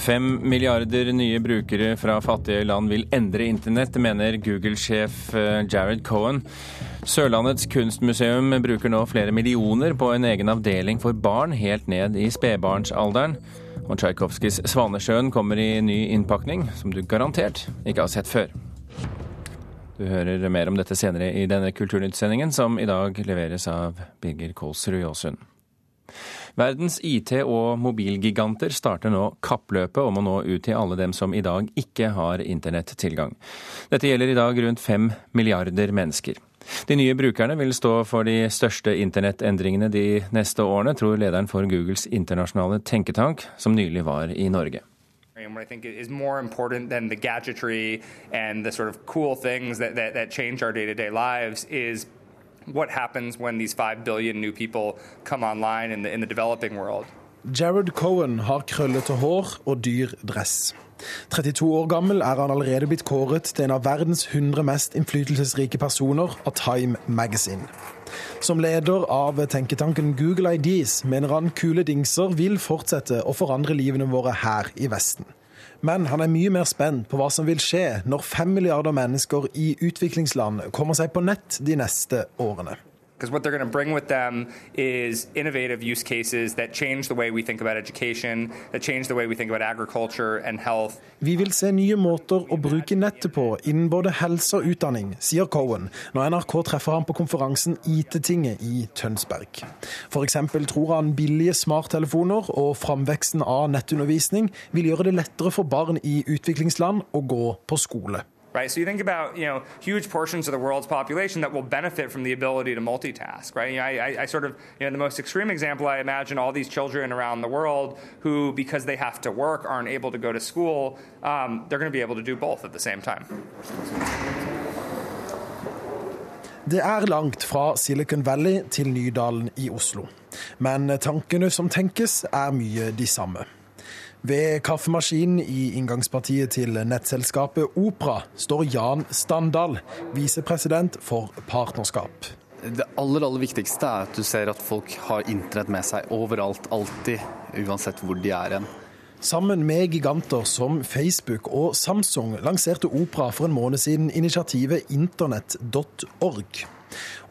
Fem milliarder nye brukere fra fattige land vil endre internett, mener Google-sjef eh, Jared Cohen. Sørlandets kunstmuseum bruker nå flere millioner på en egen avdeling for barn helt ned i spedbarnsalderen. Og Tsjajkovskijs 'Svanesjøen' kommer i ny innpakning, som du garantert ikke har sett før. Du hører mer om dette senere i denne Kulturnytt-sendingen, som i dag leveres av Birger Kolsrud Jåsund. Verdens IT- og mobilgiganter starter nå kappløpet om å nå ut til alle dem som i dag ikke har internettilgang. Dette gjelder i dag rundt fem milliarder mennesker. De nye brukerne vil stå for de største internettendringene de neste årene, tror lederen for Googles internasjonale tenketank, som nylig var i Norge. what I think is more important than gadgetry and the sort of cool things that, that, that change our day what happens when these 5 billion new people come online in the, in the developing world. Jared Cohen har krøllete hår og dyr dress. 32 år gammel er han allerede blitt kåret til en av verdens 100 mest innflytelsesrike personer av Time Magazine. Som leder av tenketanken Google Ideas mener han kule dingser vil fortsette å forandre livene våre her i Vesten. Men han er mye mer spent på hva som vil skje når fem milliarder mennesker i utviklingsland kommer seg på nett de neste årene. Because what they're going to bring with them is innovative use cases that change the way we think about education, that change the way we think about agriculture and health. Vi vil se nye måter å bruke nettet på innen både helse og utdanning, sier Cohen når NRK treffer ham på konferansen IT-tinget i Tønsberg. F.eks. tror han billige smarttelefoner og framveksten av nettundervisning vil gjøre det lettere for barn i utviklingsland å gå på skole. Right? So you think about you know huge portions of the world's population that will benefit from the ability to multitask, right? You know, I, I, sort of you know the most extreme example I imagine all these children around the world who because they have to work aren't able to go to school. Um, they're going to be able to do both at the same time. Det er langt fra Silicon Valley til Nydalen i Oslo. Men tankene som tenkes, er mye de samme. Ved kaffemaskinen i inngangspartiet til nettselskapet Opera står Jan Standal, visepresident for partnerskap. Det aller aller viktigste er at du ser at folk har internett med seg overalt, alltid, uansett hvor de er hen. Sammen med giganter som Facebook og Samsung lanserte Opera for en måned siden initiativet internett.org.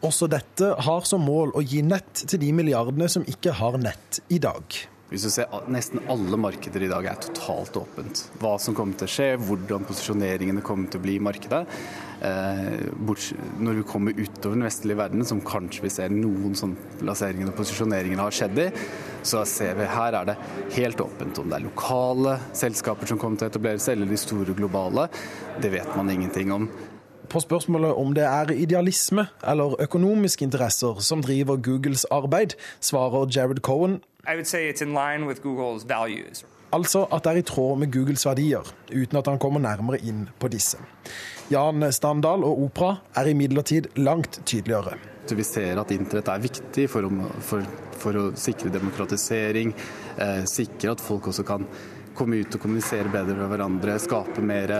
Også dette har som mål å gi nett til de milliardene som ikke har nett i dag. Hvis du ser Nesten alle markeder i dag er totalt åpent. Hva som kommer til å skje, hvordan posisjoneringene kommer til å bli i markedet. Eh, når du kommer utover den vestlige verden, som kanskje vi ser noen sånn plasseringer og posisjoneringer har skjedd i, så ser vi her er det helt åpent. Om det er lokale selskaper som kommer til å etablere seg, eller de store globale, det vet man ingenting om. På spørsmålet om det er idealisme eller økonomiske interesser som driver Googles arbeid, svarer Jared Cohen I would say it's in line with Google's values. Altså at det er i tråd med Googles verdier, uten at han kommer nærmere inn på disse. Jan Standal og Opera er imidlertid langt tydeligere. Vi ser at internett er viktig for å, for, for å sikre demokratisering, eh, sikre at folk også kan komme ut og kommunisere bedre med hverandre, skape mer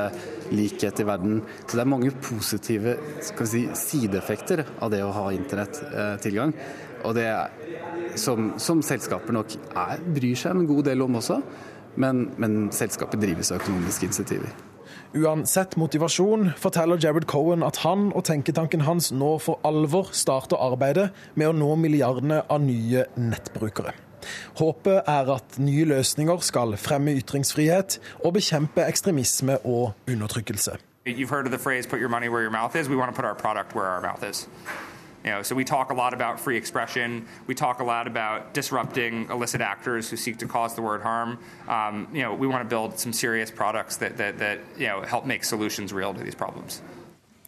likhet i verden. Så det er mange positive si, sideeffekter av det å ha internettilgang. Og det som, som selskaper nok er, bryr seg en god del om også. Men, men selskapet drives av økonomiske insentiver. Uansett motivasjon forteller Jared Cohen at han og tenketanken hans nå for alvor starter arbeidet med å nå milliardene av nye nettbrukere. Håpet er at nye løsninger skal fremme ytringsfrihet og bekjempe ekstremisme og undertrykkelse. You've heard of the phrase "put your money where your mouth is." We want to put our product where our mouth is. You know, so we talk a lot about free expression. We talk a lot about disrupting illicit actors who seek to cause the word harm. Um, you know, we want to build some serious products that, that, that you know, help make solutions real to these problems.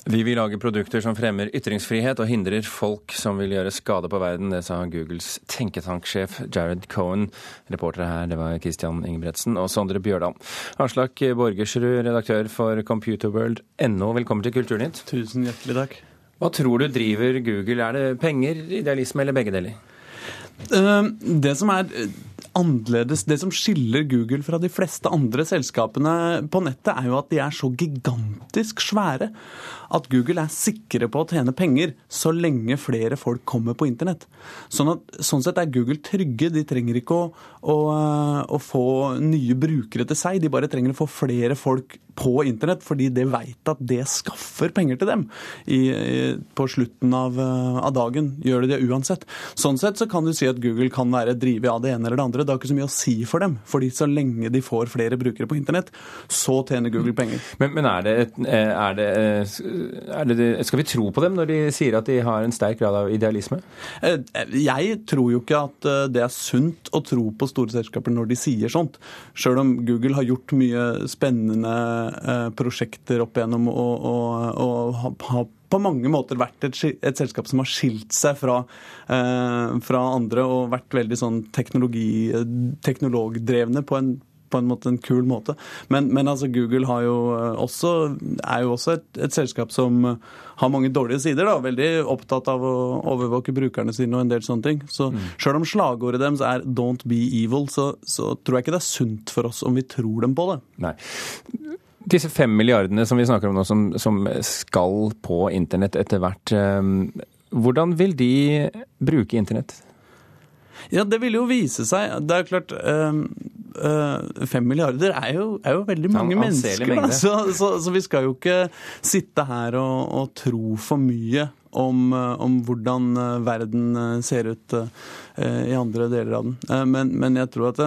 Vi vil lage produkter som fremmer ytringsfrihet og hindrer folk som vil gjøre skade på verden. Det sa Googles tenketanksjef Jared Cohen. Reportere her det var Christian Ingebretsen og Sondre Bjørdal. Aslak Borgersrud, redaktør for computerworld.no, velkommen til Kulturnytt. Tusen hjertelig takk. Hva tror du driver Google? Er det penger, idealisme eller begge deler? Eh, det som er annerledes. Det som skiller Google fra de fleste andre selskapene på nettet, er jo at de er så gigantisk svære at Google er sikre på å tjene penger så lenge flere folk kommer på internett. Sånn, at, sånn sett er Google trygge. De trenger ikke å, å, å, få nye brukere til seg, de bare trenger å få flere folk på internett, fordi de veit at det skaffer penger til dem i, på slutten av, av, dagen. Gjør de det uansett. Sånn sett så kan du si at Google kan være drevet av det ene eller det andre. Det har ikke så mye å si for dem, fordi så lenge de får flere brukere på internett, så tjener Google penger. Men, men er, det, er, det, er, det, Skal vi tro på dem når de sier at de har en sterk grad av idealisme? Eh, jeg tror jo ikke at eh, det er sunt å tro på store selskaper når de sier sånt. Sjøl om Google har gjort mye spennende Eh, prosjekter opp igjennom og, og, og har på mange måter vært et, et, selskap som har skilt seg fra, eh, fra andre og vært veldig sånn teknologdrevne på en på en måte en kul måte. Men, men altså Google jo eh, også, er jo også et, et, selskap som har mange dårlige sider. da, Veldig opptatt av å overvåke brukerne sine og en del sånne ting. Så mm. Sjøl om slagordet deres er 'don't be evil', så, så tror jeg ikke det er sunt for oss om vi tror dem på det. Nei. Disse fem milliardene som vi snakker om nå, som, som skal på internett etter hvert. Eh, hvordan vil de bruke internett? Ja, det vil jo vise seg. Det er jo klart øh, Fem milliarder er jo, er jo veldig mange mennesker. Så, så, så, vi skal jo ikke sitte her og, og tro for mye om, om, hvordan verden ser ut i andre deler av den. Men, men, jeg tror at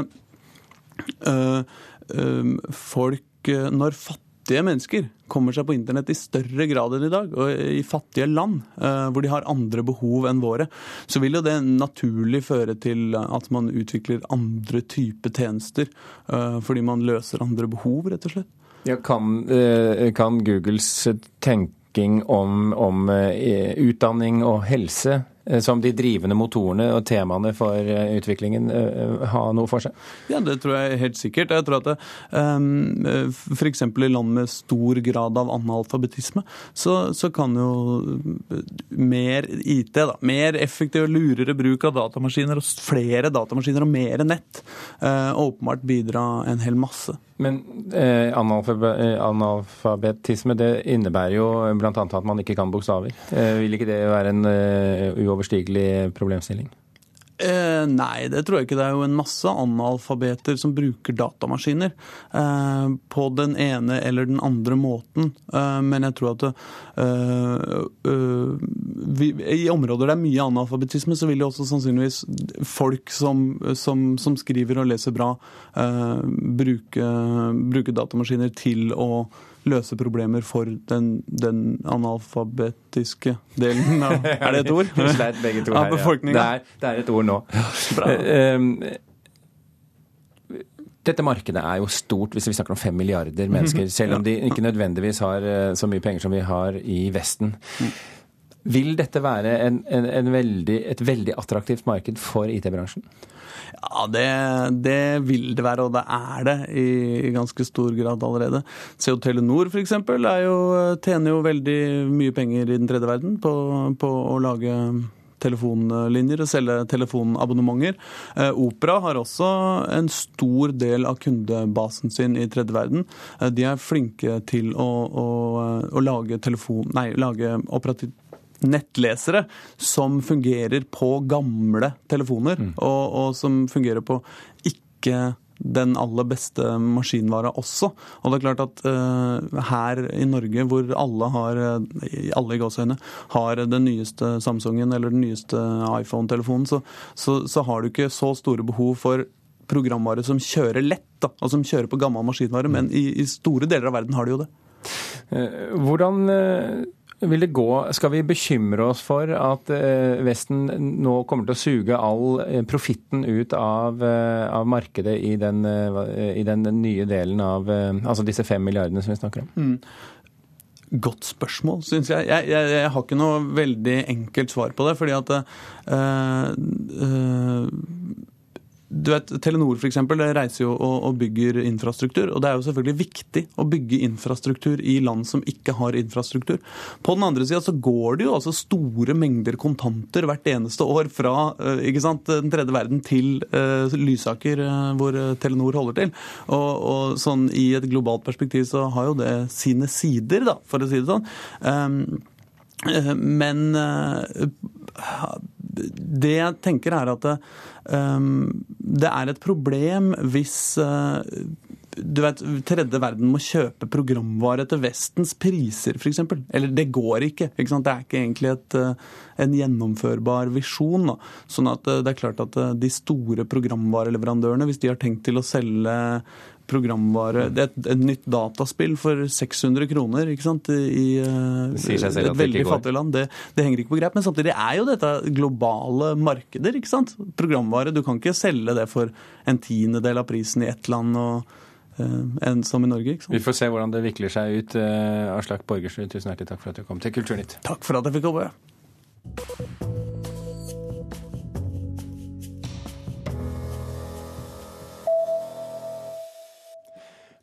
folk Når fattige mennesker kommer seg på internett i større grad enn i dag, og i fattige land eh, hvor de har andre behov enn våre, så vil jo det naturlig føre til at man utvikler andre typer tjenester. Eh, fordi man løser andre behov, rett og slett. Ja, kan, eh, kan Googles tenking om, om utdanning og helse Eh, som de drivende motorene og temaene for eh, utviklingen eh, ha noe for seg? Ja, det tror jeg helt sikkert. Jeg tror at um, f.eks. i land med stor grad av analfabetisme, så, så, kan jo mer IT, da, mer effektiv og lurere bruk av datamaskiner og flere datamaskiner og mer nett åpenbart bidra en hel masse. Men eh, analfabetisme det innebærer jo bl.a. at man ikke kan bokstaver. Eh, vil ikke det være en uh, uoverstigelig problemstilling? Eh, nei, det tror jeg ikke. Det er jo en masse analfabeter som bruker datamaskiner eh, på den ene eller den andre måten. Eh, men jeg tror at eh, eh, vi, i områder det er mye analfabetisme, så vil jo også sannsynligvis folk som, som, som skriver og leser bra, eh, bruke, bruke datamaskiner til å løse problemer for den, den analfabetiske delen av Er det et ord? Sleit begge to her, ja. Det er, det er, et ord nå. Bra. Eh, dette markedet er jo stort hvis vi snakker om fem milliarder mennesker, selv om de ikke nødvendigvis har eh, så mye penger som vi har i Vesten. Vil dette være en, en, en veldig, et veldig attraktivt marked for IT-bransjen? Ja, det, det, vil det være, og det er det i, i ganske stor grad allerede. CO Telenor f.eks. tjener jo veldig mye penger i den tredje verden på, på å lage telefonlinjer og selge telefonabonnementer. Eh, Opera har også en stor del av kundebasen sin i tredje verden. Eh, de er flinke til å, å, å lage, telefon, nei, lage operativ nettlesere som fungerer på gamle telefoner, mm. og, og, som fungerer på ikke den aller beste maskinvara også. Og det er klart at uh, her i Norge, hvor alle har alle i gåsehøyne, har den nyeste Samsungen eller den nyeste iPhone-telefonen, så, så, så, har du ikke så store behov for programvare som kjører lett, da, og som kjører på gammel maskinvare. Men i, i store deler av verden har de jo det. Eh, hvordan eh, vil det gå, Skal vi bekymre oss for at eh, Vesten nå kommer til å suge all eh, profitten ut av, eh, av markedet i den, i den, nye delen av altså disse fem milliardene som vi snakker om? Mm. Godt spørsmål, syns jeg. Jeg, jeg. jeg, har ikke noe veldig enkelt svar på det. fordi at øh, uh, du vet, Telenor for eksempel, reiser jo og, og, bygger infrastruktur. og Det er jo selvfølgelig viktig å bygge infrastruktur i land som ikke har infrastruktur. På den andre sida så går det jo altså store mengder kontanter hvert eneste år fra uh, sant, den tredje verden til uh, Lysaker, uh, hvor Telenor holder til. Og, og, sånn I et globalt perspektiv så har jo det sine sider, da, for å si det sånn. Um, men det jeg tenker er at um, det er et problem hvis uh, du vet, tredje verden må kjøpe programvare til Vestens priser, f.eks. Eller det går ikke. ikke sant? Det er ikke egentlig et, en gjennomførbar visjon. Da. Sånn at det er klart at de store programvareleverandørene, hvis de har tenkt til å selge programvare Det er et, et, nytt dataspill for 600 kroner ikke sant? i et veldig fattig land. Det, det, henger ikke på grep. Men samtidig er jo dette globale markeder. ikke sant? Programvare. Du kan ikke selge det for en tiendedel av prisen i ett land. og uh, enn som i Norge. ikke sant? Vi får se hvordan det vikler seg ut. Uh, Aslak Borgersrud, tusen hjertelig takk for at du kom til Kulturnytt. Takk for at jeg fikk komme.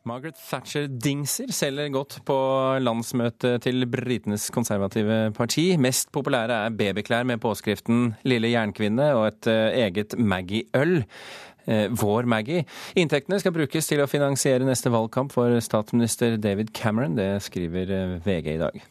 Margaret Thatcher Dingser selger godt på landsmøtet til britenes konservative parti. Mest populære er babyklær med påskriften 'Lille jernkvinne' og et eh, eget Maggie-øl. Eh, vår Maggie. Inntektene skal brukes til å finansiere neste valgkamp for statsminister David Cameron. Det skriver eh, VG i dag.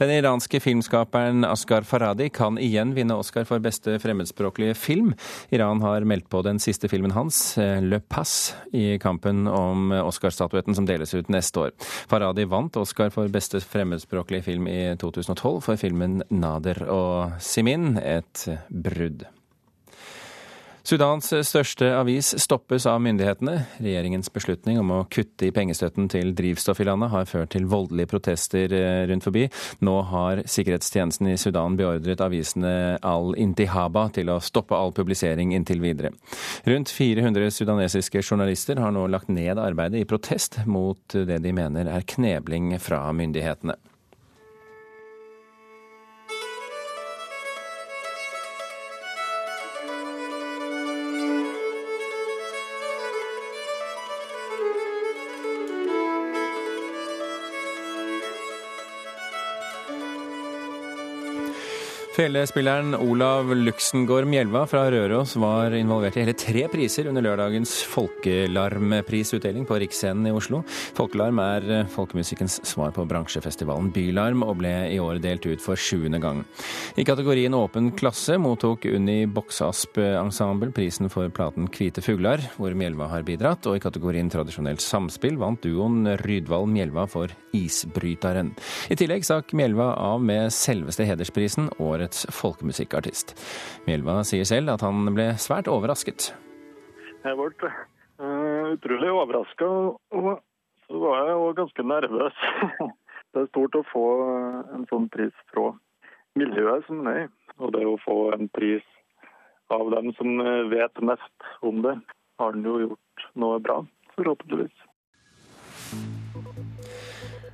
Den iranske filmskaperen Askar Faradi kan igjen vinne Oscar for beste fremmedspråklige film. Iran har meldt på den siste filmen hans, eh, Le Pass, i kampen om Oscar-statuetten som deles ut neste år. Faradi vant Oscar for beste fremmedspråklige film i 2012 for filmen Nader og Simin, et brudd. Sudans største avis stoppes av myndighetene. Regjeringens beslutning om å kutte i pengestøtten til drivstoff i landet har ført til voldelige protester eh, rundt forbi. Nå har sikkerhetstjenesten i Sudan beordret avisene Al-Intihaba til å stoppe all publisering inntil videre. Rundt 400 sudanesiske journalister har nå lagt ned arbeidet i protest mot det de mener er knebling fra myndighetene. Felespilleren Olav Luxengård Mjelva fra Røros var involvert i hele tre priser under lørdagens Folkelarmprisutdeling på Riksscenen i Oslo. Folkelarm er eh, folkemusikkens svar på bransjefestivalen Bylarm, og ble i år delt ut for sjuende gang. I kategorien åpen klasse mottok Unni Boksasp Ensemble prisen for platen Hvite fuglar, hvor Mjelva har bidratt, og i kategorien tradisjonelt samspill vant duoen Rydvald Mjelva for Isbryteren. I tillegg stakk Mjelva av med selveste hedersprisen, årets årets folkemusikkartist. Mjelva sier selv at han ble svært overrasket. Jeg ble uh, utrolig overraska, og så var jeg òg ganske nervøs. det er stort å få en sånn pris fra miljøet som det er. Og det å få en pris av dem som vet mest om det, har han jo gjort noe bra, forhåpentligvis.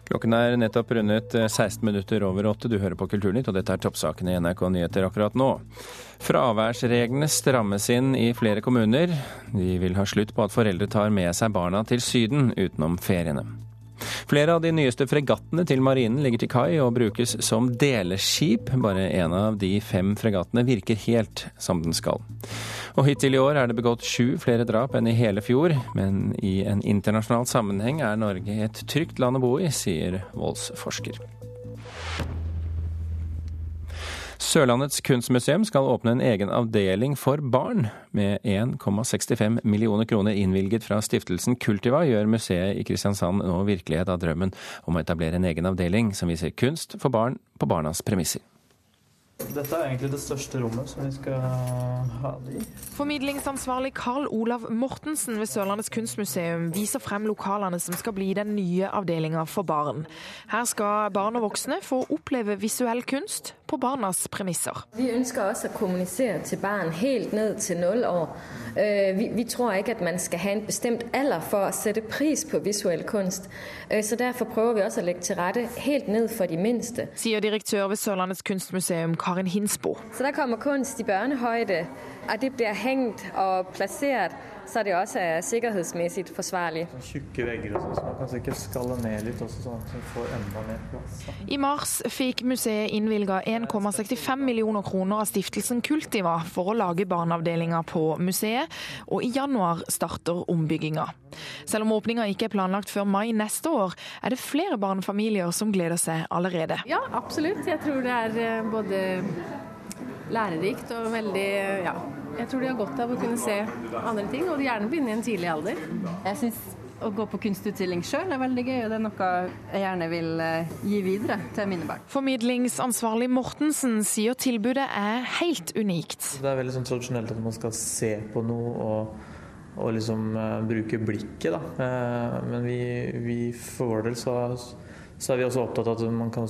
Klokken er nettopp rundet 16 eh, minutter over åtte. Du hører på Kulturnytt, og dette er toppsakene i NRK Nyheter akkurat nå. Fraværsreglene strammes inn i flere kommuner. De vil ha slutt på at foreldre tar med seg barna til Syden utenom feriene. Flere av de nyeste fregattene til marinen ligger til kai og brukes som deleskip. Bare én av de fem fregattene virker helt som den skal. Og hittil i år er det begått sju flere drap enn i hele fjor, men i en internasjonal sammenheng er Norge et trygt land å bo i, sier voldsforsker. Sørlandets kunstmuseum skal åpne en egen avdeling for barn. Med 1,65 millioner kroner innvilget fra stiftelsen Kultiva gjør museet i Kristiansand nå virkelighet av drømmen om å etablere en egen avdeling som viser kunst for barn på barnas premisser. Dette er egentlig det største rommet som vi skal ha i. Formidlingsansvarlig Karl Olav Mortensen ved Sørlandets kunstmuseum viser frem lokalene som skal bli den nye avdelinga for barn. Her skal barn og voksne få oppleve visuell kunst på barnas premisser. Vi ønsker også å kommunisere til barn helt ned til null år. Øh, vi, vi tror ikke at man skal ha en bestemt alder for å sette pris på visuell kunst. Øh, så Derfor prøver vi også å legge til rette helt ned for de minste. Sier direktør ved Sørlandets kunstmuseum Karin Hinsbo. Så der kommer kunst i børnehøyde, og det blir hengt og plassert så det også er sikkerhetsmessig forsvarlig. Tjukke vegger og sånn, så man kan sikkert skalle ned litt også, sånn at man får enda mer plass. I mars fikk museet innvilga 1,65 millioner kroner av stiftelsen Kultiva for å lage barneavdelinga på museet, og i januar starter ombygginga. Selv om åpninga ikke er planlagt før mai neste år, er det flere barnefamilier som gleder seg allerede. Ja, absolutt. Jeg tror det er eh, både lærerikt og veldig ja, jeg tror de har godt av å kunne se andre ting, og gjerne begynne i en tidlig alder. Jeg syns å gå på kunstutstilling sjøl er veldig gøy, og det er noe jeg gjerne vil eh, gi videre til mine barn. Formidlingsansvarlig Mortensen sier tilbudet er helt unikt. Det er veldig sånn tradisjonelt at man skal se på noe og, og liksom uh, bruke blikket, da. Uh, men vi, vi for vår del så så er vi også opptatt av at man kan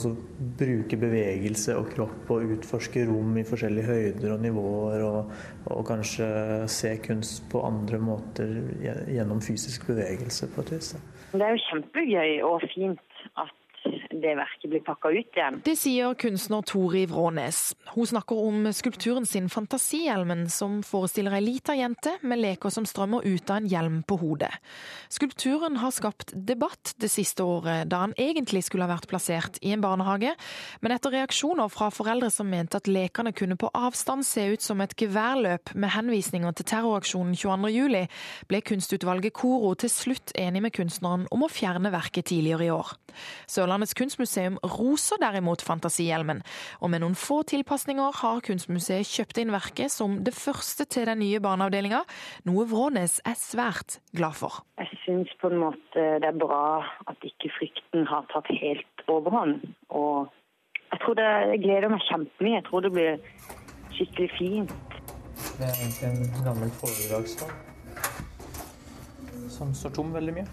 bruke bevegelse og kropp og utforske rom i forskjellige høyder og nivåer, og, og kanskje se kunst på andre måter gjennom fysisk bevegelse på et vis. Det er jo kjempegøy og fint det verket blir pakka ut igjen. Det sier kunstner Tori Vrånes. Hun snakker om skulpturen sin Fantasihjelmen, som forestiller ei lita jente med leker som strømmer ut av en hjelm på hodet. Skulpturen har skapt debatt det siste året, da han egentlig skulle ha vært plassert i en barnehage, men etter reaksjoner fra foreldre som mente at lekene kunne på avstand se ut som et geværløp med henvisninger til terroraksjonen 22.07, ble kunstutvalget Koro til slutt enig med kunstneren om å fjerne verket tidligere i år. Sørlandets kunstmuseum roser derimot Fantasihjelmen, og med noen få tilpasninger har Kunstmuseet kjøpt inn verket som det første til den nye barneavdelinga, noe Vrånes er svært glad for. Jeg syns på en måte det er bra at ikke frykten har tatt helt overhånd. Og jeg tror det jeg gleder meg kjempemye. Jeg tror det blir skikkelig fint. Det er egentlig en gammel foredragssal som står tom veldig mye.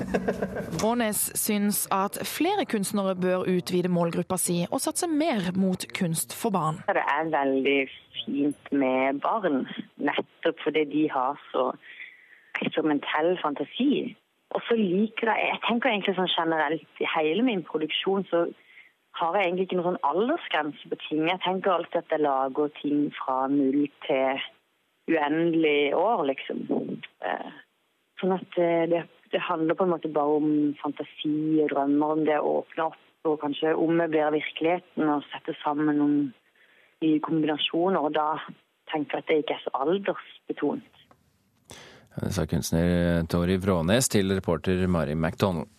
Rånes syns at flere kunstnere bør utvide målgruppa si og satse mer mot kunst for barn. Det er veldig fint med barn, nettopp fordi de har så eksperimentell fantasi. Og så liker jeg Jeg tenker egentlig sånn generelt i hele min produksjon så har jeg egentlig ikke noen sånn aldersgrense på ting. Jeg tenker alltid at jeg lager ting fra null til uendelig år, liksom. Sånn at eh, det, det, handler på en måte bare om fantasi og drømmer, om det å åpne opp og kanskje ommøblere virkeligheten og sette sammen noen nye kombinasjoner. Og da tenker jeg at det ikke er så aldersbetont. Det sa kunstner Tori Vrånes til reporter Mari McDonald.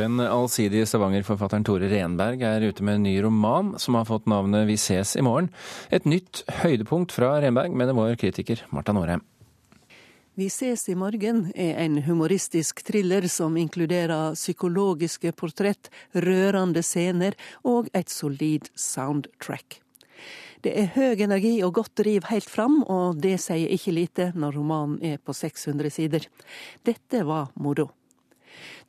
Den allsidige Stavanger-forfatteren Tore Renberg er ute med en ny roman som har fått navnet Vi ses i morgen. Et nytt høydepunkt fra Renberg, mener vår kritiker Marta Norheim. Vi ses i morgen er en humoristisk thriller som inkluderer psykologiske portrett, rørende scener og et solid soundtrack. Det er høy energi og godt driv helt fram, og det sier ikke lite når romanen er på 600 sider. Dette var moro.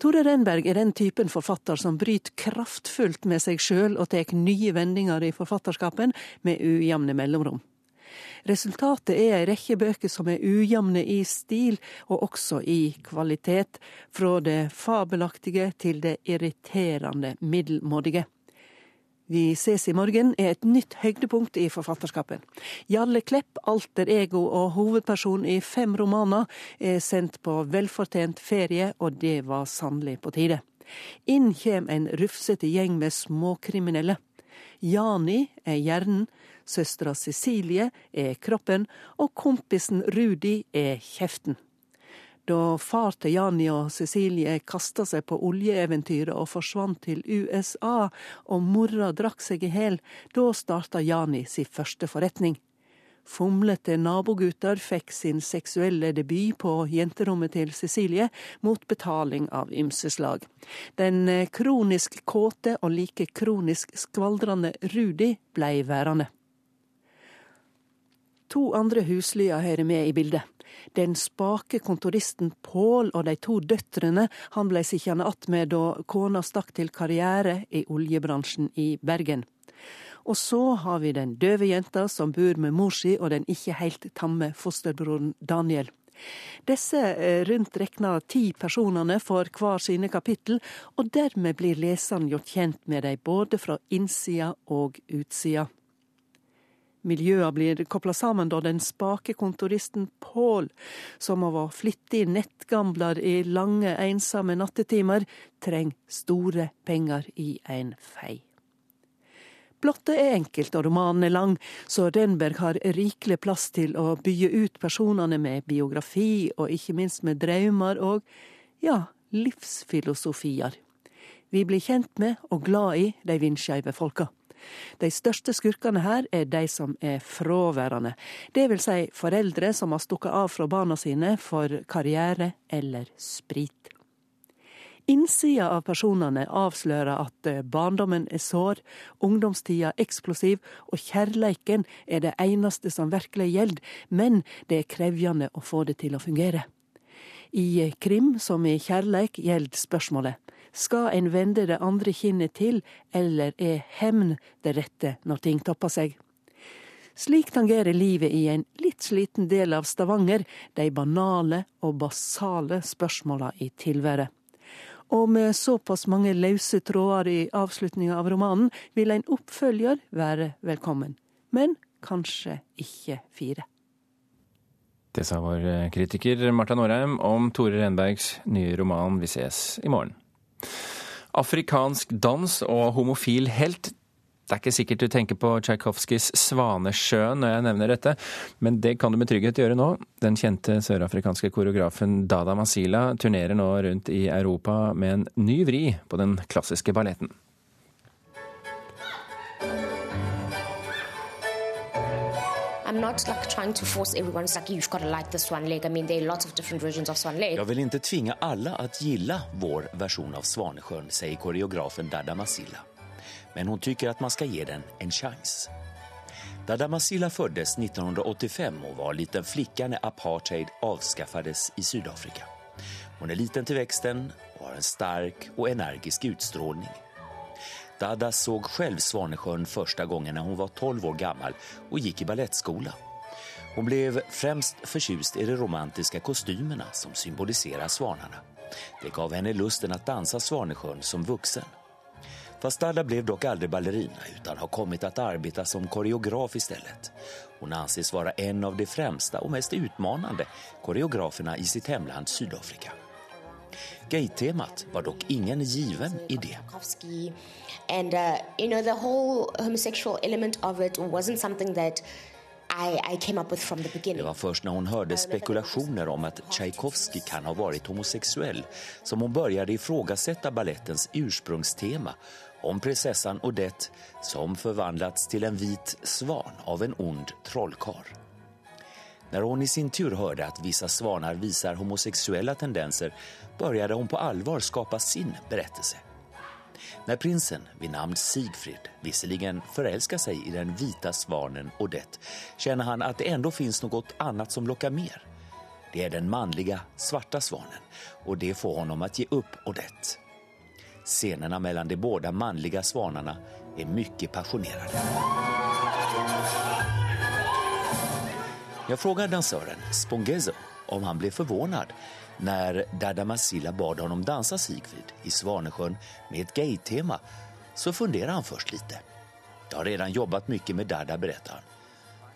Tore Renberg er den typen forfatter som bryter kraftfullt med seg sjøl og tar nye vendinger i forfatterskapen med ujevne mellomrom. Resultatet er ei rekke bøker som er ujevne i stil, og også i kvalitet, fra det fabelaktige til det irriterende middelmådige. Vi ses i morgen er et nytt høydepunkt i forfatterskapet. Jarle Klepp, alter ego og hovedperson i fem romaner, er sendt på velfortjent ferie, og det var sannelig på tide. Inn kjem en rufsete gjeng med småkriminelle. Jani er hjernen, søstera Cecilie er kroppen, og kompisen Rudi er kjeften. Da far til Jani og Cecilie kasta seg på oljeeventyret og forsvant til USA, og mora drakk seg i hæl, da starta Jani sin første forretning. Fomlete nabogutter fikk sin seksuelle debut på jenterommet til Cecilie, mot betaling av ymse slag. Den kronisk kåte og like kronisk skvaldrende Rudi blei værende. To andre huslyer hører med i bildet. Den spake kontoristen Pål og de to døtrene han ble sittende attmed da kona stakk til karriere i oljebransjen i Bergen. Og så har vi den døve jenta som bor med mor si og den ikke helt tamme fosterbroren Daniel. Disse eh, rundt rekna ti personene får hver sine kapittel, og dermed blir leseren gjort kjent med dem både fra innsida og utsida. Miljøa blir kopla sammen da den spake kontoristen Pål, som har vært flittig nettgambler i lange, ensomme nattetimer, trenger store penger i en fei. Blottet er enkelt og romanen er lang, så Rønberg har rikelig plass til å bygge ut personene med biografi og ikke minst med drømmer og, ja, livsfilosofier. Vi blir kjent med og glad i de vindskeive folka. De største skurkene her er de som er fraværende, det vil si foreldre som har stukket av fra barna sine for karriere eller sprit. Innsida av personene avslører at eh, barndommen er sår, ungdomstida eksplosiv, og kjærleiken er det eneste som virkelig gjelder, men det er krevjende å få det til å fungere. I krim som i kjærleik gjelder spørsmålet skal en vende det andre kinnet til, eller er hevn det rette når ting topper seg? Slik tangerer livet i en litt sliten del av Stavanger de banale og basale spørsmåla i tilværet. Og med såpass mange løse tråder i avslutninga av romanen, vil en oppfølger være velkommen. Men kanskje ikke fire. Det sa vår kritiker Marta Norheim om Tore Renbergs nye roman 'Vi ses i morgen'. Afrikansk dans og homofil helt det er ikke sikkert du tenker på Tsjajkovskijs 'Svanesjøen' når jeg nevner dette, men det kan du med trygghet gjøre nå. Den kjente sørafrikanske koreografen Dada Masila turnerer nå rundt i Europa med en ny vri på den klassiske balletten. Jeg vil ikke tvinge alle å gilla vår versjon av Svanesjøen, sier koreografen Dada Masila men hon tycker att man ska ge den en chans. Dada Masila föddes 1985 och var liten flicka när apartheid avskaffades i Sydafrika. Hon är liten till växten och har en stark och energisk utstrålning. Dada såg själv Svanesjön första gången när hon var 12 år gammal och gick i ballettskola. Hon blev främst förtjust i de romantiska kostymerna som symboliserar svanarna. Det gav henne lusten att dansa Svanesjön som vuxen. Fast Dada blev dock aldrig ballerina utan har kommit att arbeta som koreograf istället. Hon anses vara en av de främsta och mest utmanande koreograferna i sitt hemland Sydafrika. Gay-temat var dock ingen given idé. And uh, you know the whole homosexual element of it wasn't something that i, I det var först när hon hörde spekulationer om att Tchaikovsky kan ha varit homosexuell som hon började ifrågasätta ballettens ursprungstema om prinsessan Odette som förvandlats till en vit svan av en ond trollkar. När hon i sin tur hörde att vissa svanar visar homosexuella tendenser började hon på allvar skapa sin berättelse. När prinsen vid namn Sigfrid visserligen förälskar sig i den vita svanen Odette känner han att det ändå finns något annat som lockar mer. Det är den manliga svarta svanen och det får honom att ge upp Odette. Scenerna mellan de båda manliga svanarna är mycket passionerade. Jag frågar dansören Spongezo om han blev förvånad när Dada Masila bad honom dansa Sigfrid i Svanesjön med ett gay-tema så funderar han först lite. Jag har redan jobbat mycket med Dada, berättar han.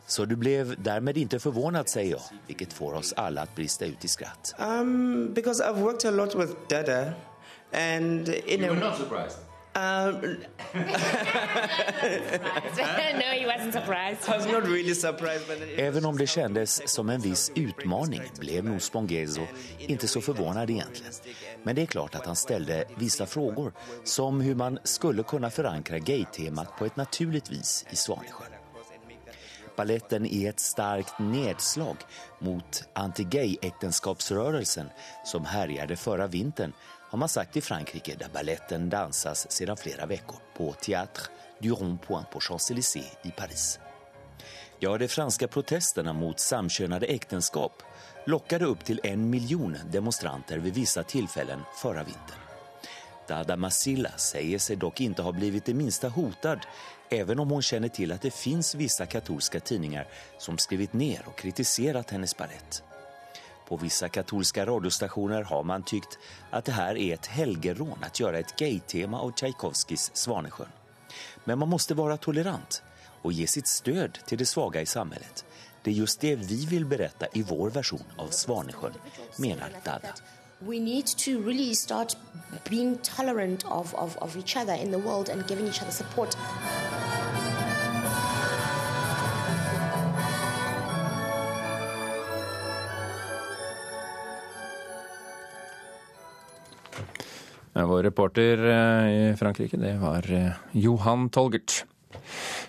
Så du blev därmed inte förvånad, säger jag, vilket får oss alla att brista ut i skratt. Um, because I've worked a lot with Dada. And you know, were not surprised. Um, Även om det kändes som en viss utmaning blev nog Spongezo inte så förvånad egentligen. Men det är klart att han ställde vissa frågor som hur man skulle kunna förankra gay-temat på ett naturligt vis i Svanesjön. Balletten är ett starkt nedslag mot anti-gay-äktenskapsrörelsen som härjade förra vintern har man sagt i Frankrike där balletten dansas sedan flera veckor på Théâtre du Rond-Point på Champs-Élysées i Paris. Ja, de franske protestene mot samkjønnede ekteskap lockade upp till en miljon demonstranter ved vissa tillfällen förra vintern. Dada Masilla säger sig dock inte ha blivit det minsta hotad även om hon känner till att det finns vissa katolska tidningar som skrivit ner och kritiserat hennes ballett. På vissa katolska radiostationer har man tyckt att det här är ett helgerån att göra ett gay-tema av Tchaikovskis Svanesjön. Men man måste vara tolerant och ge sitt stöd till det svaga i samhället. Det är just det vi vill berätta i vår version av Svanesjön, menar Dada. We need to really start being tolerant of, of, of each other in the world and giving each other support. Vår reporter eh, i Frankrike, det var eh, Johan Tolgert.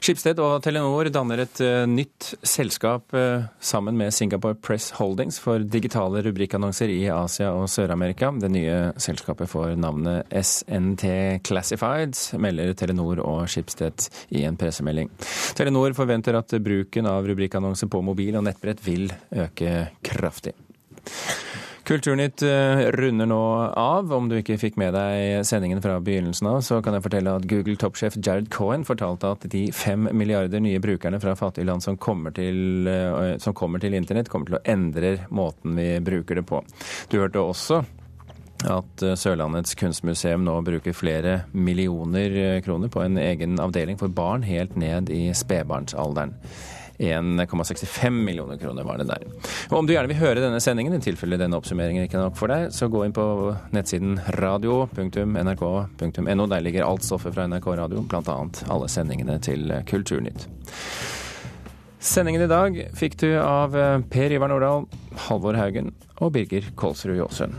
Skipsted og Telenor danner et uh, nytt selskap uh, sammen med Singapore Press Holdings for digitale rubrikkannonser i Asia og Sør-Amerika. Det nye selskapet får navnet SNT Classifieds, melder Telenor og Skipsted i en pressemelding. Telenor forventer at bruken av rubrikkannonser på mobil og nettbrett vil øke kraftig. Kulturnytt eh, runder nå av. Om du ikke fikk med deg sendingen fra begynnelsen av, så kan jeg fortelle at Google toppsjef Jared Cohen fortalte at de fem milliarder nye brukerne fra fattige land som kommer, til, eh, som kommer til internett, kommer til å endre måten vi bruker det på. Du hørte også at eh, Sørlandets kunstmuseum nå bruker flere millioner kroner på en egen avdeling for barn helt ned i spedbarnsalderen. 1,65 millioner kroner var det der. Og Om du gjerne vil høre denne sendingen, i tilfelle denne oppsummeringen ikke er nok for deg, så gå inn på nettsiden radio.nrk.no. Der ligger alt stoffet fra NRK Radio, bl.a. alle sendingene til Kulturnytt. Sendingen i dag fikk du av Per Ivar Nordahl, Halvor Haugen og Birger Kolsrud Jåsund.